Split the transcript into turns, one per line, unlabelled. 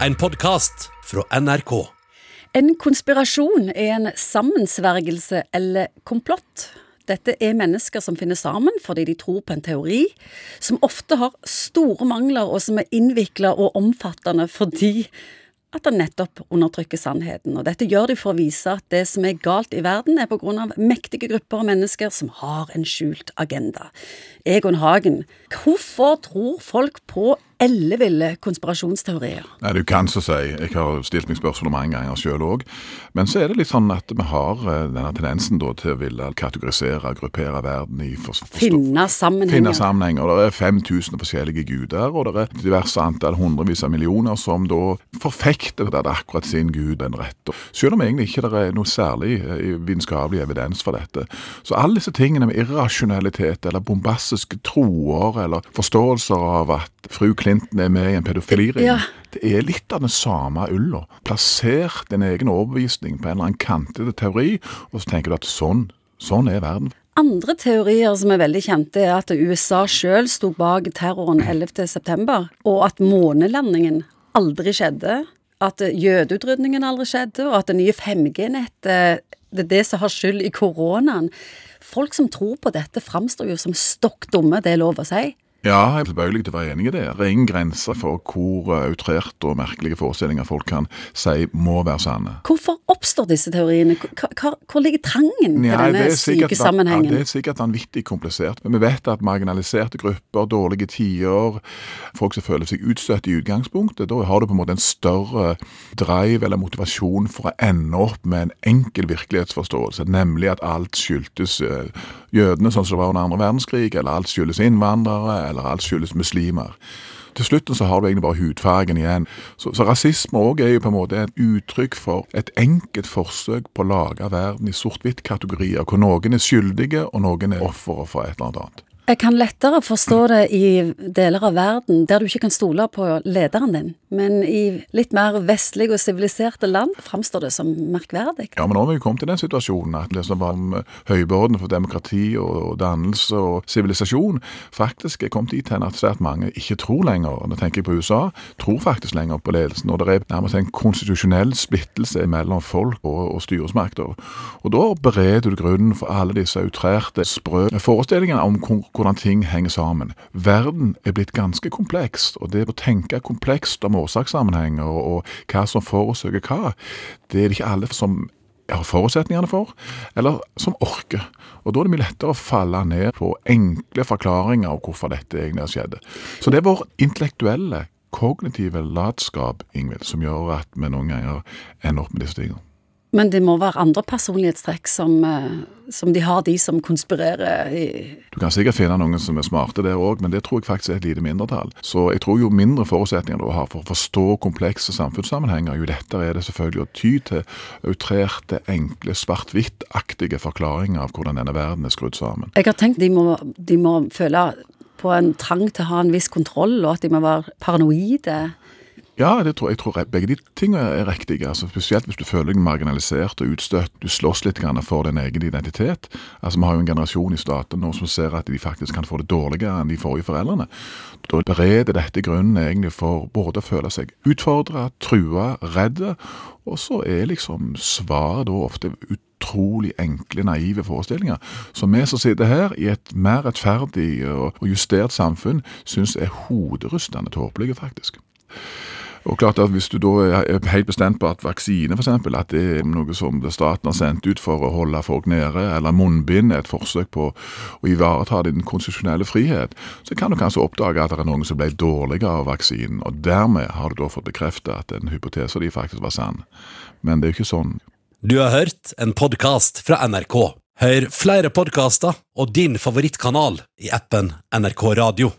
en podkast fra NRK.
En konspirasjon er en sammensvergelse eller komplott. Dette er mennesker som finner sammen fordi de tror på en teori, som ofte har store mangler, og som er innvikla og omfattende fordi at den nettopp undertrykker sannheten. Og dette gjør de for å vise at det som er galt i verden, er på grunn av mektige grupper av mennesker som har en skjult agenda. Egon Hagen, hvorfor tror folk på elleville konspirasjonsteorier?
Nei, Du kan så si. Jeg har stilt meg spørsmål mange ganger sjøl òg. Men så er det litt sånn at vi har eh, denne tendensen da, til å ville kategorisere, gruppere verden i for, for,
Finne sammenhenger.
Finne sammenhenger. Det er 5000 forskjellige guder, og det er diverse antall hundrevis av millioner som da forfekter det akkurat sin gud den rette. Selv om egentlig ikke det er noe særlig eh, vitenskapelig evidens for dette. Så alle disse tingene med irrasjonalitet eller bombastiske troer eller forståelser av at fru Clinton er med i en pedofiliring.
Ja.
Det er litt av den samme ulla. Plasser din egen overbevisning på en eller annen kantete teori, og så tenker du at sånn, sånn er verden.
Andre teorier som er veldig kjente, er at USA sjøl sto bak terroren 11.9., og at månelandingen aldri skjedde. At jødeutrydningen aldri skjedde, og at det nye 5G-nettet det er det som har skyld i koronaen. Folk som tror på dette, framstår jo som stokk dumme, det er lov å si.
Ja, jeg er til å være enig i det. Det er ingen grenser for hvor uh, outrerte og merkelige forestillinger folk kan si må være sanne.
Hvorfor oppstår disse teoriene? Hva, hvor ligger trangen til denne syke sammenhengen?
Ja, det er sikkert vanvittig komplisert. Men vi vet at marginaliserte grupper, dårlige tider, folk som føler seg utstøtt i utgangspunktet, da har du på en måte en større drive eller motivasjon for å ende opp med en enkel virkelighetsforståelse, nemlig at alt skyldtes eh, jødene, sånn som det var under andre verdenskrig, eller alt skyldes innvandrere, eller alt skyldes muslimer. Til slutt så har du egentlig bare hudfargen igjen. Så, så rasisme òg er jo på en måte et uttrykk for et enkelt forsøk på å lage verden i sort-hvitt-kategorier, hvor noen er skyldige og noen er ofre for et eller annet.
Jeg kan lettere forstå det i deler av verden der du ikke kan stole på lederen din, men i litt mer vestlige og siviliserte land framstår det som merkverdig.
Ja, men nå har vi kommet til den situasjonen at det som var om høyborden for demokrati og dannelse og sivilisasjon, faktisk er kommet dit hen at svært mange ikke tror lenger, nå tenker jeg på USA, tror faktisk lenger på ledelsen. Og det er nærmest en konstitusjonell splittelse mellom folk og, og styresmakter. Og da bereder du grunnen for alle disse utrerte, sprø forestillingene om hvor- hvordan ting henger sammen. Verden er blitt ganske kompleks, og det å tenke komplekst om årsakssammenhenger og, og hva som forårsaker hva, det er det ikke alle som har forutsetningene for, eller som orker. Og Da er det mye lettere å falle ned på enkle forklaringer av hvorfor dette egentlig har skjedd. Så det er vår intellektuelle, kognitive latskap Ingvild, som gjør at vi noen ganger ender opp med disse tingene.
Men det må være andre personlighetstrekk som, eh, som de har, de som konspirerer i
Du kan sikkert finne noen som er smarte der òg, men det tror jeg faktisk er et lite mindretall. Så jeg tror jo mindre forutsetninger du har for å forstå komplekse samfunnssammenhenger, jo lettere er det selvfølgelig å ty til outrerte, enkle, svart-hvitt-aktige forklaringer av hvordan denne verden er skrudd sammen.
Jeg har tenkt de må, de må føle på en trang til å ha en viss kontroll, og at de må være paranoide.
Ja, det tror, jeg tror begge de tingene er riktige. Altså, spesielt hvis du føler deg marginalisert og utstøtt. Du slåss litt grann for din egen identitet. Altså, Vi har jo en generasjon i staten nå som ser at de faktisk kan få det dårligere enn de forrige foreldrene. Da bereder dette grunnen egentlig for både å føle seg utfordra, trua, redde, og så er liksom svaret da ofte utrolig enkle, naive forestillinger. Som vi som sitter her i et mer rettferdig og justert samfunn, syns er hoderystende tåpelige, faktisk. Og klart at Hvis du da er helt bestemt på at vaksine for eksempel, at det er noe som staten har sendt ut for å holde folk nede, eller munnbind er et forsøk på å ivareta din konstitusjonelle frihet, så kan du kanskje oppdage at det er noen som ble dårligere av vaksinen. og Dermed har du da fått bekreftet at den hypotesen de faktisk var sann. Men det er jo ikke sånn.
Du har hørt en podkast fra NRK. Hør flere podkaster og din favorittkanal i appen NRK Radio.